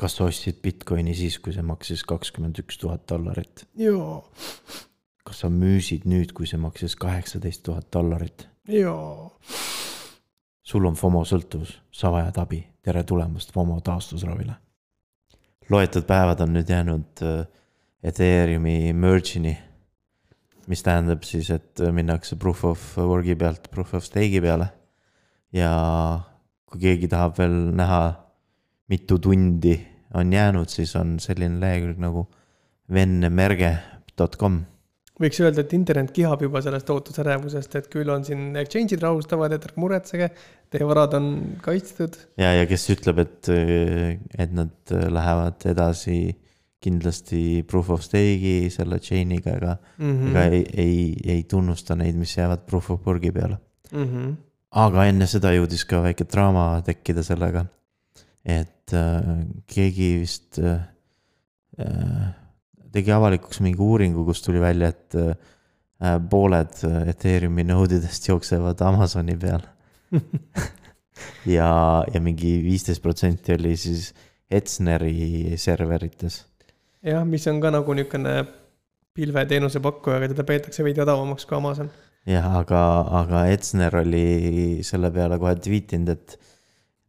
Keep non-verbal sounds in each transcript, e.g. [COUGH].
kas sa ostsid Bitcoini siis, kui see maksis kakskümmend üks tuhat dollarit? jaa, kas sa müüsid nüüd, kui see maksis kaheksateist tuhat dollarit? jaa. sul on FOMO sõltuvus, sa vajad abi, tere tulemast FOMO taastusravile. loetud päevad on nüüd jäänud äh, Ethereumi merge'ini. mis tähendab siis, et minnakse proof of work'i pealt proof of stake'i peale. ja kui keegi tahab veel näha, mitu tundi on jäänud, siis on selline lehekülg nagu vennemerge.com võiks öelda, et internet kihab juba sellest ootusärevusest, et küll on siin exchange'id rahustavad, et ärge muretsege, teie varad on kaitstud. ja, ja kes ütleb, et, et nad lähevad edasi kindlasti proof of stake'i selle chain'iga, aga mm, -hmm. aga ei, ei, ei tunnusta neid, mis jäävad proof of work'i peale mm. -hmm. aga enne seda jõudis ka väike draama tekkida sellega, et äh, keegi vist äh, äh tegi avalikuks mingi uuringu, kus tuli välja, et äh, pooled Ethereumi node idest jooksevad Amazoni peal [LAUGHS] ja, ja mingi viisteist protsenti oli siis Etzneri serverites. jah, mis on ka nagu niisugune pilveteenuse pakkuja, aga teda peetakse veidi odavamaks kui Amazon. jah, aga, aga Etzner oli selle peale kohe tweetinud, et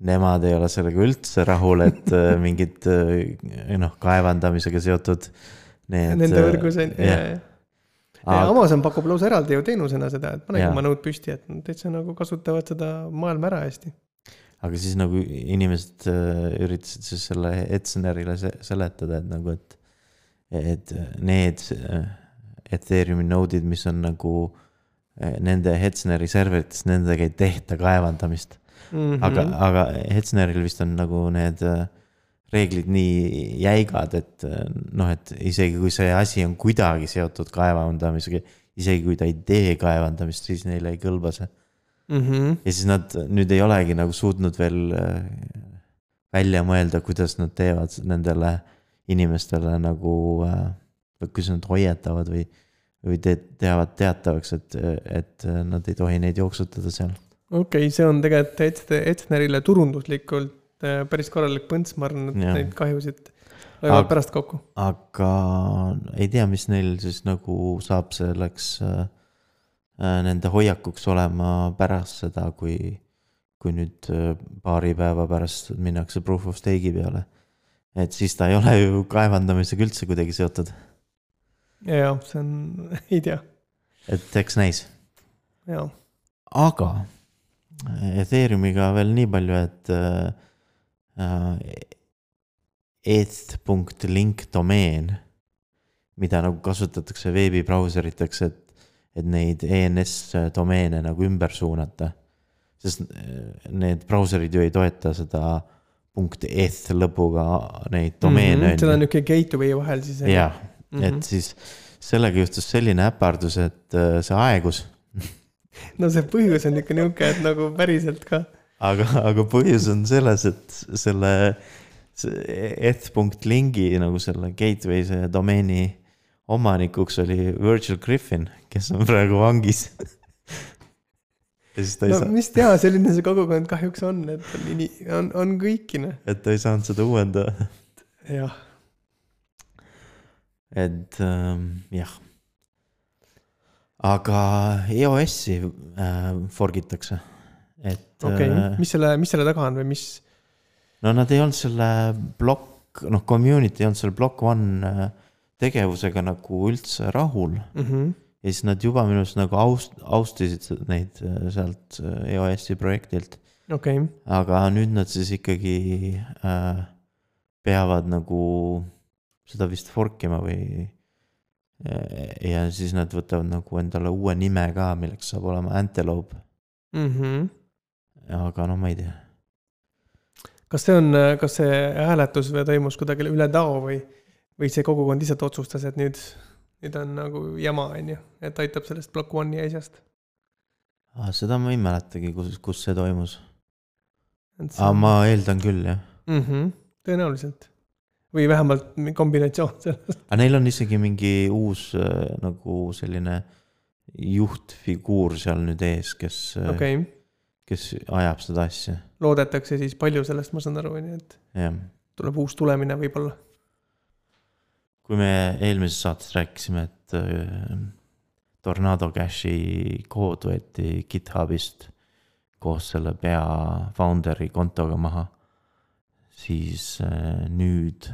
nemad ei ole sellega üldse rahul, et äh, [LAUGHS] mingid äh, noh, kaevandamisega seotud Need, Nende äh, võrgus on ju, jaa, jaa. Aga... Amazon pakub lausa eraldi ju teenusena seda, et panegi oma nõud püsti, et nad täitsa nagu kasutavad seda maailma ära hästi. aga siis nagu inimesed üritasid siis selle Etzenerile seletada, et nagu, et, et need Ethereumi node'id, mis on nagu nende Etzeneri serverites, nendega ei tehta kaevandamist mm. -hmm. aga, aga Etzeneril vist on nagu need äh, reeglid nii jäigad, et noh, et isegi kui see asi on kuidagi seotud kaevandamisega, isegi kui ta ei tee kaevandamist, siis neile ei kõlba see mm. -hmm. ja siis nad nüüd ei olegi nagu suutnud veel äh, välja mõelda, kuidas nad teevad nendele inimestele nagu, äh, kuidas nad hoiatavad või, või te, teevad teatavaks, et, et nad ei tohi neid jooksutada seal. Okei okay,, see on tegelikult Etsnerile turunduslikult Äh, päris korralik põnts, ma arvan, et ja. neid kahjusid löövad pärast kokku. aga ei tea, mis neil siis nagu saab selleks äh, äh, nende hoiakuks olema pärast seda, kui, kui nüüd äh, paari päeva pärast minnakse proof of stake'i peale. et siis ta ei ole ju kaevandamisega üldse kuidagi seotud. jah, see on, [LAUGHS] ei tea. et eks näis. aga Ethereumiga veel nii palju, et äh, eth.link domeen, mida nagu kasutatakse veebibrauseriteks, et, et neid ENS domeene nagu ümber suunata. sest äh, need brauserid ju ei toeta seda punkt eth lõpuga neid domeene mm. -hmm, seal on niisugune gateway vahel siis. jah mm, -hmm. et siis sellega juhtus selline äpardus, et äh, see aegus no see põhjus on ikka niisugune, et nagu päriselt ka aga, aga põhjus on selles, et selle eth.lingi nagu selle gateway, see domeeni omanikuks oli Virgil Griffin, kes on praegu vangis no saa... mis teha, selline see kogukond kahjuks on, et on, on, on kõikine. et ta ei saanud seda uuendada. jah. et ähm, jah. Aga EOS-i äh, forgitakse et. okei okay., äh, mis selle, mis selle taga on või mis? no nad ei olnud selle plokk, noh, community ei olnud selle Block One äh, tegevusega nagu üldse rahul mm. -hmm. ja siis nad juba minu arust nagu aust-, austasid neid äh, sealt EOS-i projektilt. okei okay.. aga nüüd nad siis ikkagi äh, peavad nagu seda vist fork ima või. Ja siis nad võtavad nagu endale uue nime ka, milleks saab olema Antelope mm. -hmm aga noh, ma ei tea. kas see on, kas see hääletus või toimus kuidagi üle tao või, või see kogukond lihtsalt otsustas, et nüüd, nüüd on nagu jama, on ju, et aitab sellest Block One'i asjast ah,? seda ma ei mäletagi, kus, kus see toimus. aga ma eeldan küll, jah mm. -hmm, tõenäoliselt või vähemalt kombinatsioon sellest. aga neil on isegi mingi uus äh, nagu selline juhtfiguur seal nüüd ees, kes äh, okay kes ajab seda asja. loodetakse siis palju sellest, ma saan aru, on ju, et. jah. tuleb uus tulemine võib-olla. kui me eelmises saates rääkisime, et äh, Tornado Cashi kood võeti GitHubist koos selle pea founder'i kontoga maha, siis äh, nüüd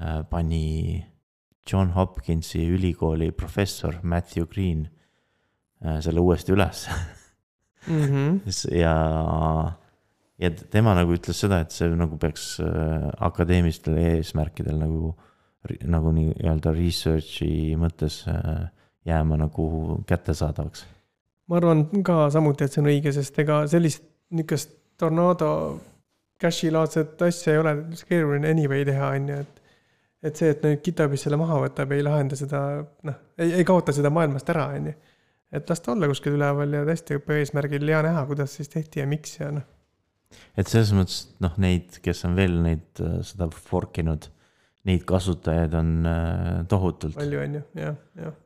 äh, pani John Hopkinsi ülikooli professor Matthew Green äh, selle uuesti üles Mhm. [LAUGHS] ja, ja tema nagu ütles seda, et see nagu peaks akadeemilistel eesmärkidel nagu, nagu nii-öelda research'i mõttes jääma nagu kättesaadavaks. ma arvan ka samuti, et see on õige, sest ega sellist niisugust tornado cash'i laadset asja ei ole keeruline anyway teha, on ju, et et see, et nüüd GitHubis selle maha võtab, ei lahenda seda, noh, ei, ei kaota seda maailmast ära, on ju. et las ta olla kuskil üleval ja tõesti eesmärgil hea näha, kuidas siis tehti ja miks ja noh, et selles mõttes, noh, neid, kes on veel neid, seda fork inud, neid kasutajaid on äh, tohutult, palju on ju, jah, jah.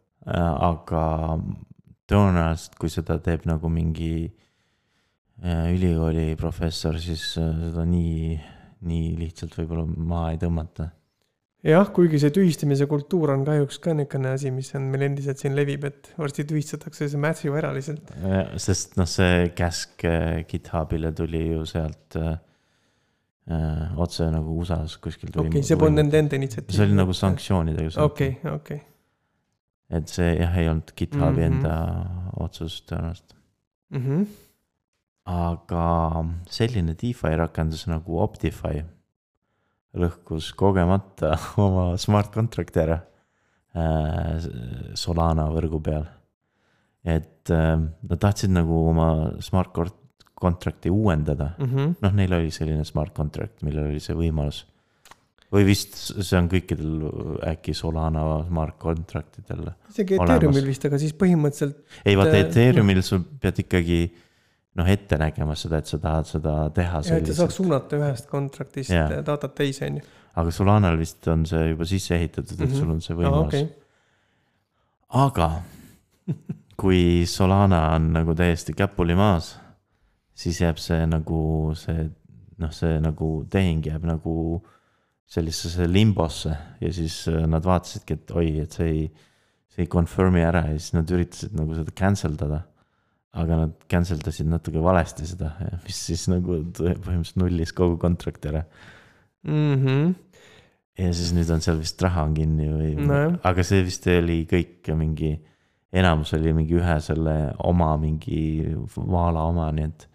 aga tõenäoliselt, kui seda teeb nagu mingi äh, ülikooli professor, siis äh, seda nii, nii lihtsalt võib-olla maha ei tõmmata jah, kuigi see tühistamise kultuur on kahjuks ka niisugune asi, mis on meil endiselt siin levib, et varsti tühistatakse see Matthew ära lihtsalt. sest noh, see käsk äh, GitHubile tuli ju sealt äh, äh, otse nagu USA-s kuskil okei, see polnud nende enda initsiatiiv. see oli nagu. sanktsioonidega seotud okei, okei. et see jah, ei olnud GitHubi mm -hmm. enda otsus tõenäoliselt. Mhm. Aga selline DeFi rakendus nagu Optify lõhkus kogemata [LAUGHS] oma smart contract'i ära äh, Solana võrgu peal. et äh, nad tahtsid nagu oma smart contract'i uuendada, Mhm. noh, neil oli selline smart contract, millel oli see võimalus. või vist see on kõikidel äkki Solana smart contract idel isegi. Ethereumil vist, aga siis põhimõtteliselt ei vaata, Et, Ethereumil sa pead ikkagi noh, ette nägema seda, et sa tahad seda teha jah, et sa saaks suunata ühest contract'ist Jaa. yeah. datat teise, on ju. aga Solanal vist on see juba sisse ehitatud, et Mhm. sul on see võimalus okei. aga kui Solana on nagu täiesti käpuli maas, siis jääb see nagu see noh, see nagu tehing jääb nagu sellisesse limbosse ja siis äh, nad vaatasidki, et oi, et see ei, see ei confirm'i ära ja siis nad üritasid nagu seda cancel dada. Aga nad cancel dasid natuke valesti seda, mis siis nagu põhimõtteliselt nullis kogu contract'i ära. Mhm. ja siis nüüd on seal vist raha on kinni või Nojah. aga see vist oli kõik mingi, enamus oli mingi ühe selle oma mingi vaala oma, nii et,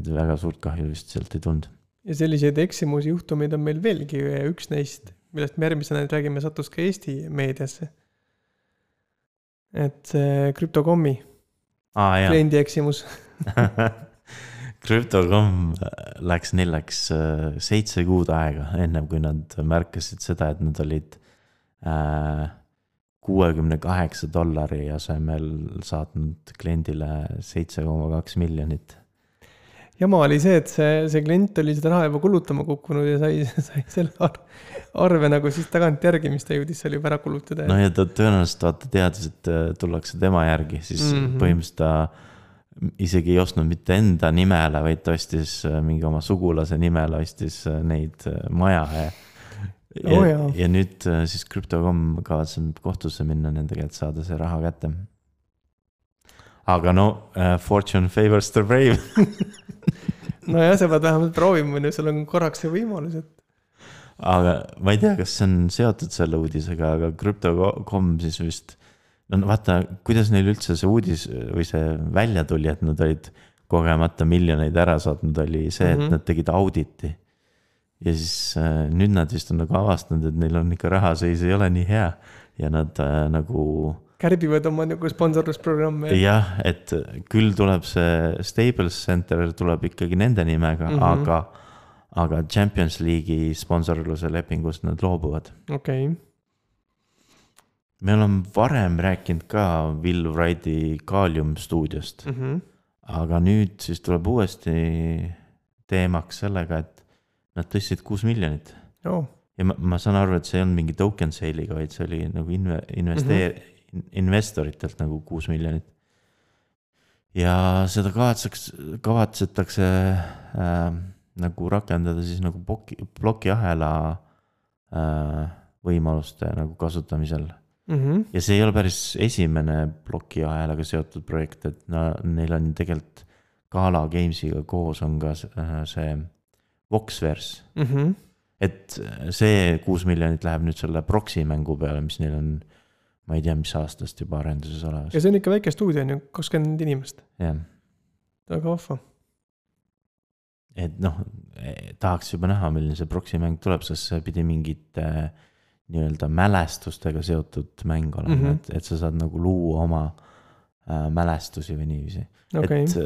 et väga suurt kahju vist sealt ei tulnud. ja selliseid eksimusjuhtumeid on meil veelgi ja üks neist, millest me järgmisena nüüd räägime, sattus ka Eesti meediasse. et see krüptokommi jaa, kliendi eksimus. [LAUGHS] Crypto.com läks neil läks äh, seitse kuud aega, ennem kui nad märkasid seda, et nad olid äh, kuuekümne kaheksa dollari asemel saatnud kliendile seitse koma kaks miljonit. Jama oli see, et see, see klient oli seda raha juba kulutama kukkunud ja sai, [LAUGHS] sai selle ar- arve nagu siis tagantjärgi, mis ta jõudis seal juba ära kulutada no ja ta tõenäoliselt vaata teadis, et äh, tullakse tema järgi, siis mm. -hmm. põhimõtteliselt ta isegi ei ostnud mitte enda nimele, vaid ta ostis äh, mingi oma sugulase nimele, ostis äh, neid maja ja. ja, jaa. ja nüüd siis Crypto.com kavatseb kohtusse minna nendega, et saada see raha kätte. aga no uh, fortune favors the brave [LAUGHS] nojah, sa pead vähemalt proovima, on ju, sul on korraks see võimalus, et aga ma ei tea, kas see on seotud selle uudisega, aga Crypto.com siis vist. no vaata, kuidas neil üldse see uudis või see välja tuli, et nad olid kogemata miljoneid ära saatnud, oli see, et mm -hmm. nad tegid auditi. ja siis äh, nüüd nad vist on nagu avastanud, et neil on ikka rahaseis ei ole nii hea ja nad äh, nagu kärbivad oma nagu sponsorlusprogramme. jah, et küll tuleb see Staples Center tuleb ikkagi nende nimega mm. -hmm. aga, aga Champions League'i sponsorluse lepingust nad loobuvad. okei, me oleme varem rääkinud ka Will Wrighti Kalium stuudiost, Mhm. aga nüüd siis tuleb uuesti teemaks sellega, et nad tõstsid kuus miljonit. oo, ja ma, ma saan aru, et see ei olnud mingi token sale'iga, vaid see oli nagu inve-, investeer- mm, -hmm. Investoritelt nagu kuus miljonit. ja seda kavatseks, kavatsetakse äh, nagu rakendada siis nagu ploki, plokiahela äh, võimaluste nagu kasutamisel mm. -hmm. ja see ei ole päris esimene plokiahelaga seotud projekt, et no neil on tegelikult Gala Gamesiga koos on ka see, äh, see Voxverse, Mm -hmm. et see kuus miljonit läheb nüüd selle proxy mängu peale, mis neil on, ma ei tea, mis aastast juba arenduses olemas ja, see on ikka väike stuudio on ju, kakskümmend inimest, jah. väga vahva. et noh, tahaks juba näha, milline see proxy mäng tuleb, sest see pidi mingite äh, nii-öelda mälestustega seotud mäng olema mm. -hmm. et, et sa saad nagu luua oma äh, mälestusi või niiviisi okei et,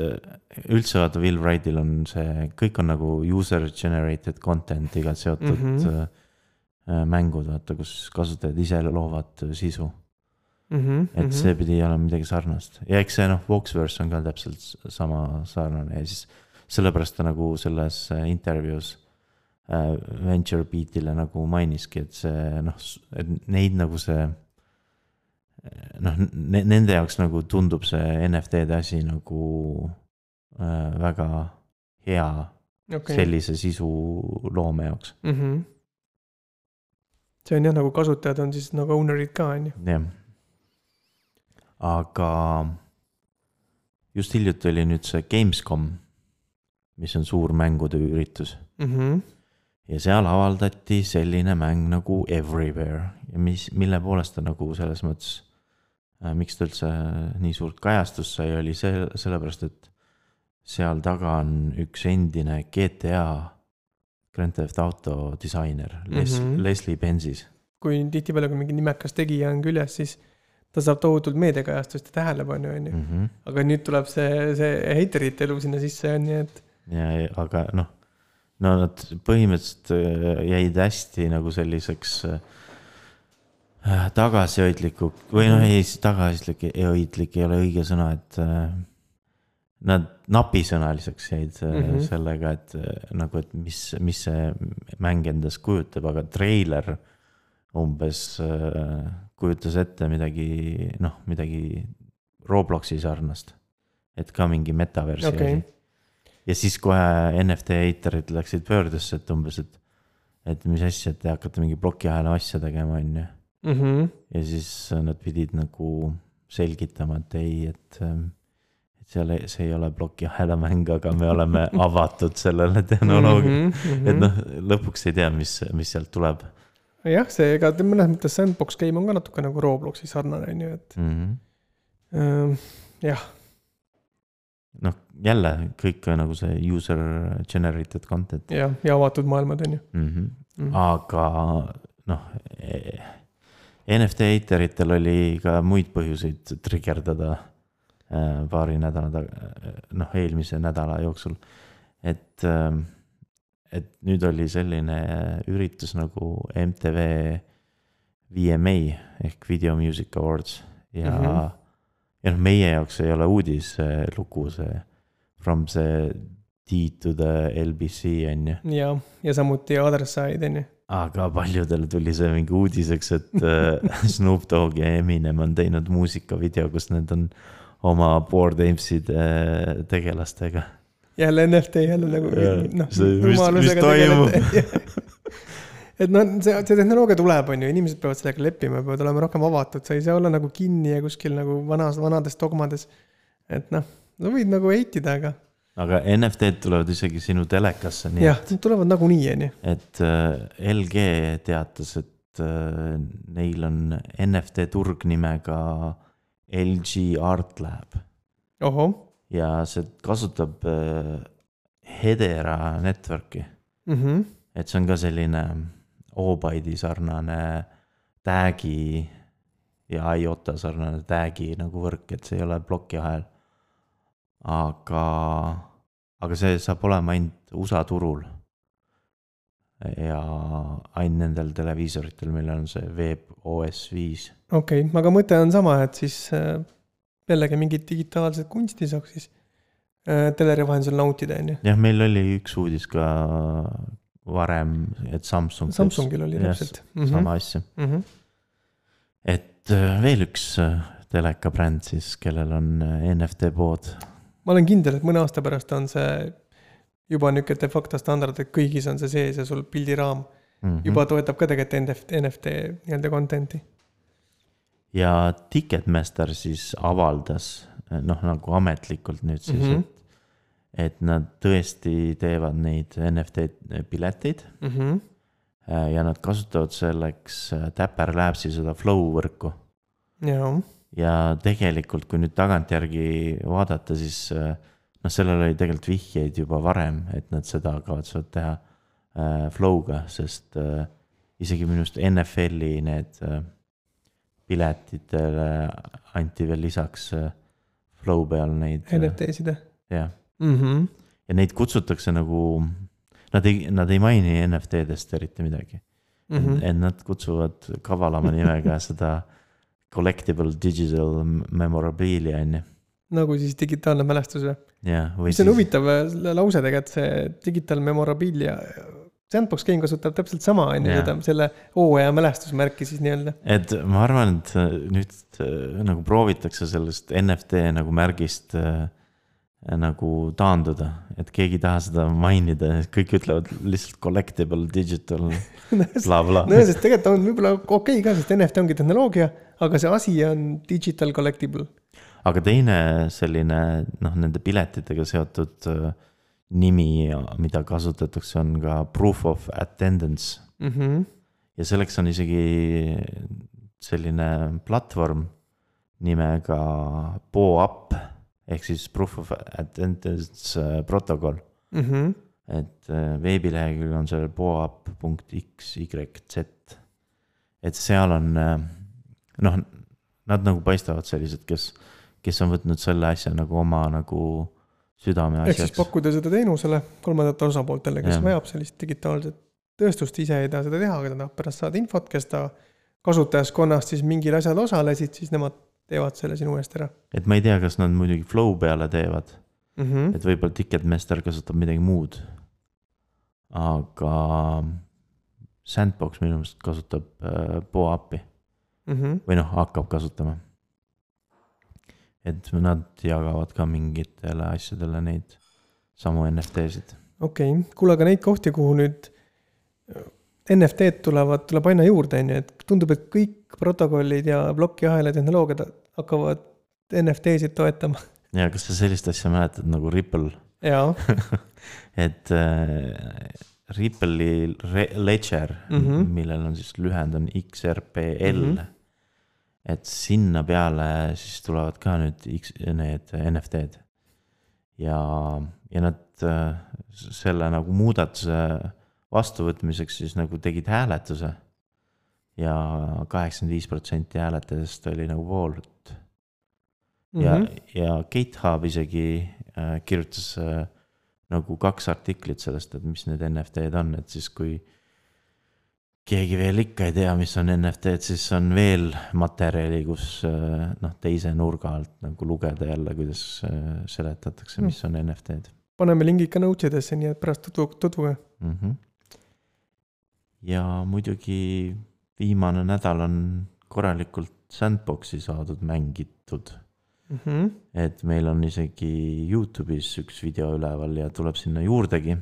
üldse vaata, Will Wrightil on see, kõik on nagu user generated content'iga seotud mm. -hmm. mängud, vaata, kus kasutajad ise loovad äh, sisu. Mhm, et see pidi olema midagi sarnast ja eks see noh, Voxverse on ka täpselt sama sarnane ja siis sellepärast ta nagu selles äh, intervjuus äh, Venture Beatile nagu mainiski, et see noh, et neid nagu see noh, nende jaoks nagu tundub see NFT-de asi nagu äh, väga hea okei, sellise sisu loome jaoks, Mhm. see on jah, nagu kasutajad on siis nagu owner'id ka on ju. jah. Aga just hiljuti oli nüüd see Gamescom, mis on suur mängude üritus Mhm. ja seal avaldati selline mäng nagu Everywhere ja mis, mille poolest ta nagu selles mõttes äh, miks ta üldse nii suurt kajastust sai, oli see, sellepärast et seal taga on üks endine GTA Grand Theft Auto disainer Les- mm. -hmm. Leslie Benzis. kui tihtipeale, kui mingi nimekas tegija on küljes, siis ta saab tohutult meediakajastust ja tähelepanu, on ju. -hmm. aga nüüd tuleb see, see heiterite elu sinna sisse, on ju, et ja, aga noh, no nad põhimõtteliselt äh, jäid hästi nagu selliseks äh, tagasihoidliku või noh, ei tagasihoidlik, hoidlik ei ole õige sõna, et äh, nad napisõnaliseks jäid mm Mhm. -hmm. sellega, et äh, nagu, et mis, mis see mäng endast kujutab, aga treiler umbes äh, kujutas ette midagi, noh, midagi Robloksi sarnast. et ka mingi metaversi okei asi. ja siis kohe NFT eiterid läksid pöördesse, et umbes, et, et mis asja, et te hakkate mingi plokiahela asja tegema, on ju. Mhm. ja siis nad pidid nagu selgitama, et ei, et, et seal, see ei ole plokiahela mäng, aga me oleme [LAUGHS] avatud sellele tehnoloogiale. Mhm, et noh, lõpuks ei tea, mis, mis sealt tuleb jah, see, ega mõnes mõttes sandbox game on ka natuke nagu Robloksi sarnane, on ju, et mm. -hmm. ähm, jah, noh, jälle kõik on nagu see user generated content jah, ja avatud maailmad, on ju. mm. -hmm. Mhm. aga noh, NFT eateritel oli ka muid põhjuseid trigerdada äh, paari nädala taga, noh, eelmise nädala jooksul. et, et nüüd oli selline üritus nagu MTV VMA ehk Video Music Awards ja mm. -hmm. ja noh, meie jaoks ei ole uudis see see From the D to the LBC on ju ja, ja samuti Other Side, on ju. aga paljudele tuli see mingi uudiseks, et äh, [LAUGHS] Snoop Dogg ja Eminem on teinud muusikavideo, kus need on oma Board Apes'ide äh, tegelastega. Jälle NFT jälle nagu noh, mis- toimub? [LAUGHS] et noh, see, see tehnoloogia tuleb, on ju, inimesed peavad sellega leppima, peavad olema rohkem avatud, sa ei saa olla nagu kinni ja kuskil nagu vanas, vanades dogmades. et noh, sa võid nagu heitida, aga aga NFT-d tulevad isegi sinu telekasse, nii jah, et, need tulevad nagunii, on ju. et äh, LG teatas, et äh, neil on NFT turg nimega LG Art Lab ohoh ja see kasutab äh, Hedera network'i mm. -hmm. et see on ka selline Obyte'i sarnane tag'i ja IOTA sarnane tag'i nagu võrk, et see ei ole plokiahel. aga, aga see saab olema ainult USA turul. ja ainult nendel televiisoritel, millel on see Web OS viis. okei okay., aga mõte on sama, et siis äh, jällegi mingit digitaalset kunsti saaks siis äh, teleri vahendusel nautida, on ju. jah, meil oli üks uudis ka varem, et Samsung. Samsungil oli täpselt. sama asja. Mm -hmm. et äh, veel üks äh, telekabränd siis, kellel on NFT pood. ma olen kindel, et mõne aasta pärast on see juba nihuke de facto standard, et kõigis on see sees ja sul pildiraam mm. -hmm. juba toetab ka tegelikult NFT, NFT nii-öelda content'i. Ja Ticketmaster siis avaldas noh, nagu ametlikult nüüd siis mm. -hmm. et, et nad tõesti teevad neid NFT pileteid Mhm. äh, ja nad kasutavad selleks äh, Dapper Labsi seda flow võrku. ja tegelikult, kui nüüd tagantjärgi vaadata, siis noh, sellel oli tegelikult vihjeid juba varem, et nad seda kavatsevad teha flow'ga, sest isegi minu arust NFL-i need piletitele anti veel lisaks äh, flow peal neid. NFT-sid jah, mm. -hmm. ja neid kutsutakse nagu, nad ei, nad ei maini NFT-dest eriti midagi mm. Mm -hmm. et nad kutsuvad kavalama nimega [LAUGHS] seda collectible digital memorabilia on ju. nagu siis digitaalne mälestus või? jah, või see on siis, huvitav äh, lause tegelikult, see digital memorabilia. Sandbox Game kasutab täpselt sama, on ju, seda, selle hooaja mälestusmärki siis nii-öelda. et ma arvan, et äh, nüüd äh, nagu proovitakse sellest NFT nagu märgist äh, nagu taanduda, et keegi ei taha seda mainida, kõik ütlevad lihtsalt collectible digital [LAUGHS] bla-bla no sest tegelikult on võib-olla okei okay ka, sest NFT ongi tehnoloogia, aga see asi on digital collectible. aga teine selline noh, nende piletitega seotud äh, nimi, mida kasutatakse, on ka proof of attendance mm. -hmm. ja selleks on isegi selline platvorm nimega POAP ehk siis proof of attendance äh, protokoll. Mm -hmm. et äh, veebilehekülg on seal poap.xyz. et seal on äh, noh, nad nagu paistavad sellised, kes, kes on võtnud selle asja nagu oma nagu südame ehk siis pakkuda seda teenusele kolmandatele osapooltele, kes Jah. vajab sellist digitaalset tõestust, ise ei taha seda teha, aga ta tahab pärast saada infot, kes ta kasutajaskonnast siis mingil asjal osalesid, siis nemad teevad selle sinu eest ära et ma ei tea, kas nad muidugi flow peale teevad, mm. -hmm. et võib-olla Ticketmaster kasutab midagi muud. aga Sandbox minu meelest kasutab äh, POAP-i Mm -hmm. või noh, hakkab kasutama. Et nad jagavad ka mingitele asjadele neid samu NFT-sid. okei okay., kuule, aga neid kohti, kuhu nüüd NFT-d tulevad, tuleb aina juurde, on ju, et tundub, et kõik protokollid ja plokiahela tehnoloogiad hakkavad NFT-sid toetama. ja kas sa sellist asja mäletad nagu Ripple, jaa, [LAUGHS] et äh, Ripple'i Ledger mm. -hmm. millel on siis lühend on XRPL mm. -hmm. Et sinna peale siis tulevad ka nüüd X, need NFT-d. ja, ja nad äh, selle nagu muudatuse vastuvõtmiseks siis nagu tegid hääletuse. ja kaheksakümmend viis protsenti hääletajatest oli nagu poolt ja mm. -hmm. ja GitHub isegi äh, kirjutas äh, nagu kaks artiklit sellest, et mis need NFT-d on, et siis kui keegi veel ikka ei tea, mis on NFT-d, siis on veel materjali, kus äh, noh, teise nurga alt nagu lugeda jälle, kuidas äh, seletatakse, mis on NFT-d paneme lingi ikka notes idesse, nii et pärast tutvu, tutvuge. mm. -hmm. ja muidugi viimane nädal on korralikult Sandboxi saadud mängitud mm. -hmm. et meil on isegi Youtube'is üks video üleval ja tuleb sinna juurdegi.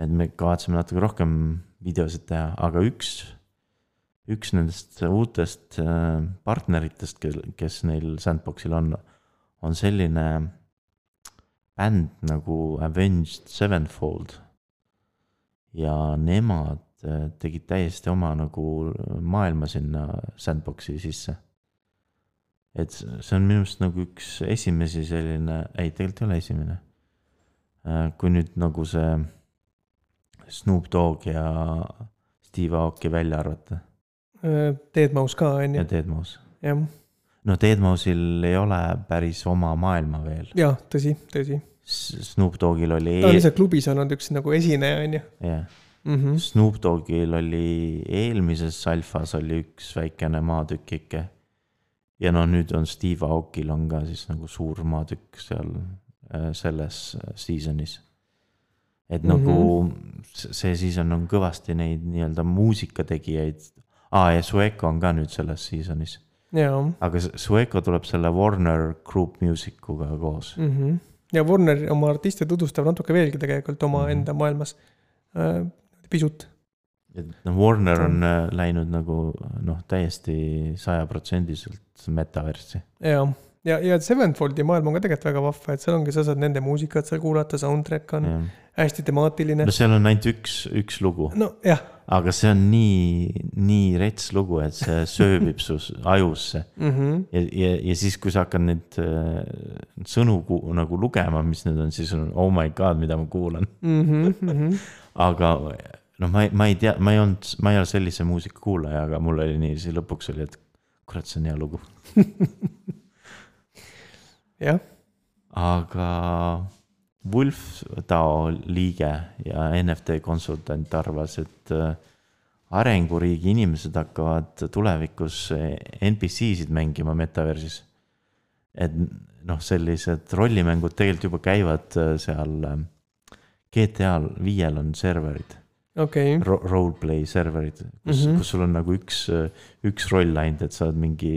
Et me kavatseme natuke rohkem videosid teha, aga üks, üks nendest uutest äh, partneritest, kes neil Sandboxil on, on selline bänd nagu Avenged Sevenfold. ja nemad äh, tegid täiesti oma nagu maailma sinna Sandboxi sisse et see on minu arust nagu üks esimesi selline, ei, tegelikult ei ole esimene. kui nüüd nagu see Snoop Dogg ja Steve Aoki välja arvata Deadmau5 ka, on ja ju, Deadmau5. jah, no Deadmau5-il ei ole päris oma maailma veel. jah, tõsi, tõsi. Snoop Doggil oli ta on ise klubis olnud üks nagu esineja, on ju jah, mm. -hmm. Snoop Doggil oli eelmises alfas oli üks väikene maatükike. ja no nüüd on Steve Aokil on ka siis nagu suur maatükk seal äh, selles äh, season'is. Et mm -hmm. nagu see season on kõvasti neid nii-öelda muusikategijaid. aa ja Sueco on ka nüüd selles season'is, jaa aga Sueco tuleb selle Warner Group Musicuga koos. mm. -hmm. ja Warner oma artiste tutvustab natuke veelgi tegelikult omaenda Mhm. maailmas äh, pisut. et noh, Warner on äh, läinud nagu noh, täiesti sajaprotsendiliselt metaversi. ja, ja, ja Sevenfoldi maailm on ka tegelikult väga vahva, et seal ongi, sa saad nende muusikat seal kuulata, soundtrack on no hästi temaatiline. seal on ainult üks, üks lugu, nojah aga see on nii, nii rets lugu, et see [LAUGHS] sööbib su ajusse. mm -hmm., ja, ja, ja siis, kui sa hakkad neid äh, sõnu nagu lugema, mis need on, siis on oh my god, mida ma kuulan. mm -hmm. aga noh, ma ei, ma ei tea, ma ei olnud, ma ei ole sellise muusika kuulaja, aga mul oli nii, siis lõpuks oli, et kurat, see on hea lugu. [LAUGHS] jah, aga Wolf Dao liige ja NFT konsultant arvas, et äh, arenguriigi inimesed hakkavad tulevikus NPC-sid mängima metaversis. et noh, sellised rollimängud tegelikult juba käivad äh, seal äh, GTA-l viiel on serverid okay., ro, roleplay serverid, kus mm. -hmm. kus sul on nagu üks, üks roll ainult, et sa oled mingi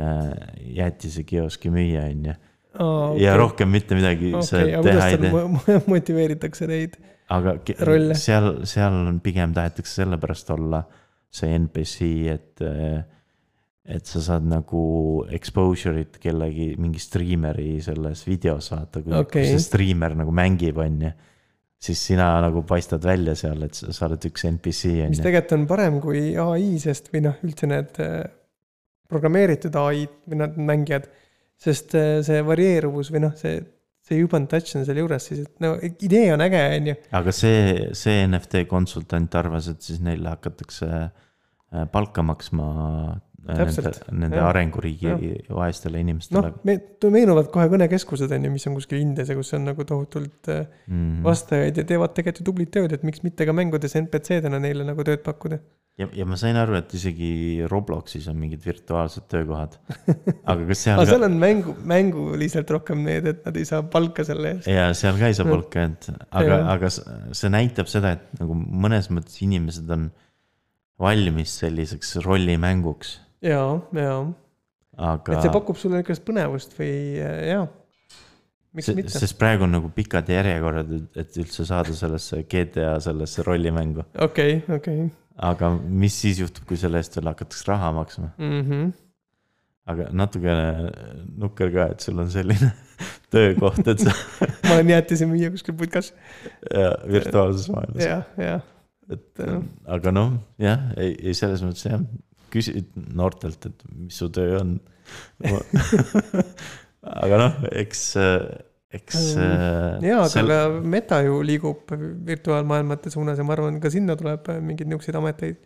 äh, jäätisekioski müüja, on ju. Ja rohkem mitte midagi sa okei, aga teha ei tee, motiveeritakse neid? aga rolle? seal, seal on pigem tahetakse sellepärast olla see NPC, et, et sa saad nagu exposure'it kellegi, mingi striimeri selles videos vaata, kui kui see striimer nagu mängib, on ju. siis sina nagu paistad välja seal, et sa sa oled üks NPC, on mis ju. tegelikult on parem kui ai, sest või noh, üldse need äh, programmeeritud ai-d või need mängijad. Sest äh, see varieeruvus või noh, see, see human touch on seal juures siis, et no idee on äge, on ju. aga see, see NFT konsultant arvas, et siis neile hakatakse äh, palka maksma äh, nende Täpselt,, nende jah. arenguriigi vaestele noh inimestele, me meenuvad kohe kõnekeskused on ju, mis on kuskil Indias ja kus on nagu tohutult mm.. vastajaid ja teevad tegelikult ju tublit tööd, et miks mitte ka mängudes NPC-dena neile nagu tööd pakkuda. ja, ja ma sain aru, et isegi Robloxis on mingid virtuaalsed töökohad. [LAUGHS] aga kas seal aga seal on mängu, mänguliselt rohkem need, et nad ei saa palka selle eest. ja seal ka ei saa palka, et [LAUGHS] aga aga see näitab seda, et nagu mõnes mõttes inimesed on valmis selliseks rollimänguks, ja, ja, aga et see pakub sulle niisugust põnevust või jaa. miks Se- mitte, sest praegu on nagu pikad järjekorrad, et üldse saada sellesse GTA sellesse rollimängu. okei, okei. Aga mis siis juhtub, kui selle eest veel hakatakse raha maksma? Mhm. aga natukene nukker ka, et sul on selline [LAUGHS] töökoht, et sa [LAUGHS] ma olen jäätisemüüja kuskil putkas ja, virtuaalses maailmas. ja, ja, et aga noh, jah, ei, ei selles mõttes jah, küsid noortelt, et mis su töö on. [LAUGHS] aga noh, eks, eks. ja, aga ka meta ju liigub virtuaalmaailmate suunas ja ma arvan, ka sinna tuleb mingeid niisuguseid ameteid,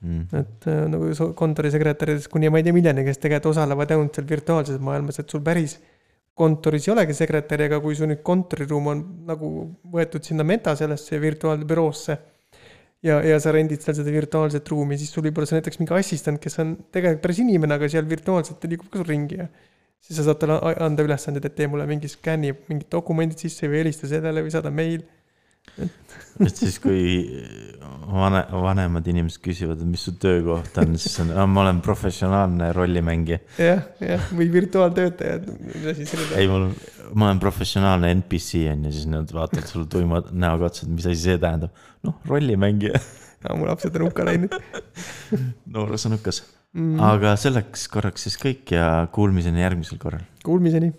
Mm, et äh, nagu kontorisekretäridest kuni ma ei tea milleni, kes tegelikult osalevad ainult seal virtuaalses maailmas, et sul päris kontoris ei olegi sekretäri, aga kui su nüüd kontoriruum on nagu võetud sinna meta sellesse virtuaalbüroosse ja, ja sa rendid seal seda virtuaalset ruumi, siis sul võib olla seal näiteks mingi assistent, kes on tegelikult päris inimene, aga seal virtuaalselt liigub ka sul ringi ja siis sa saad talle anda ülesanded, et tee mulle mingi skänni mingid dokumendid sisse või helista sellele või saada meil. et siis, kui vane, vanemad inimesed küsivad, et mis su töökoht on, siis on, ma olen professionaalne rollimängija. jah, jah, või virtuaaltöötajad, mis asi see nüüd ei, mul, ma olen professionaalne NPC on ju, siis nad vaatavad sulle tuima näoga otsa, et mis asi see tähendab. noh, rollimängija, on? mu lapsed on hukka läinud noores on hukas. mm.. aga selleks korraks siis kõik ja kuulmiseni järgmisel korral. Kuulmiseni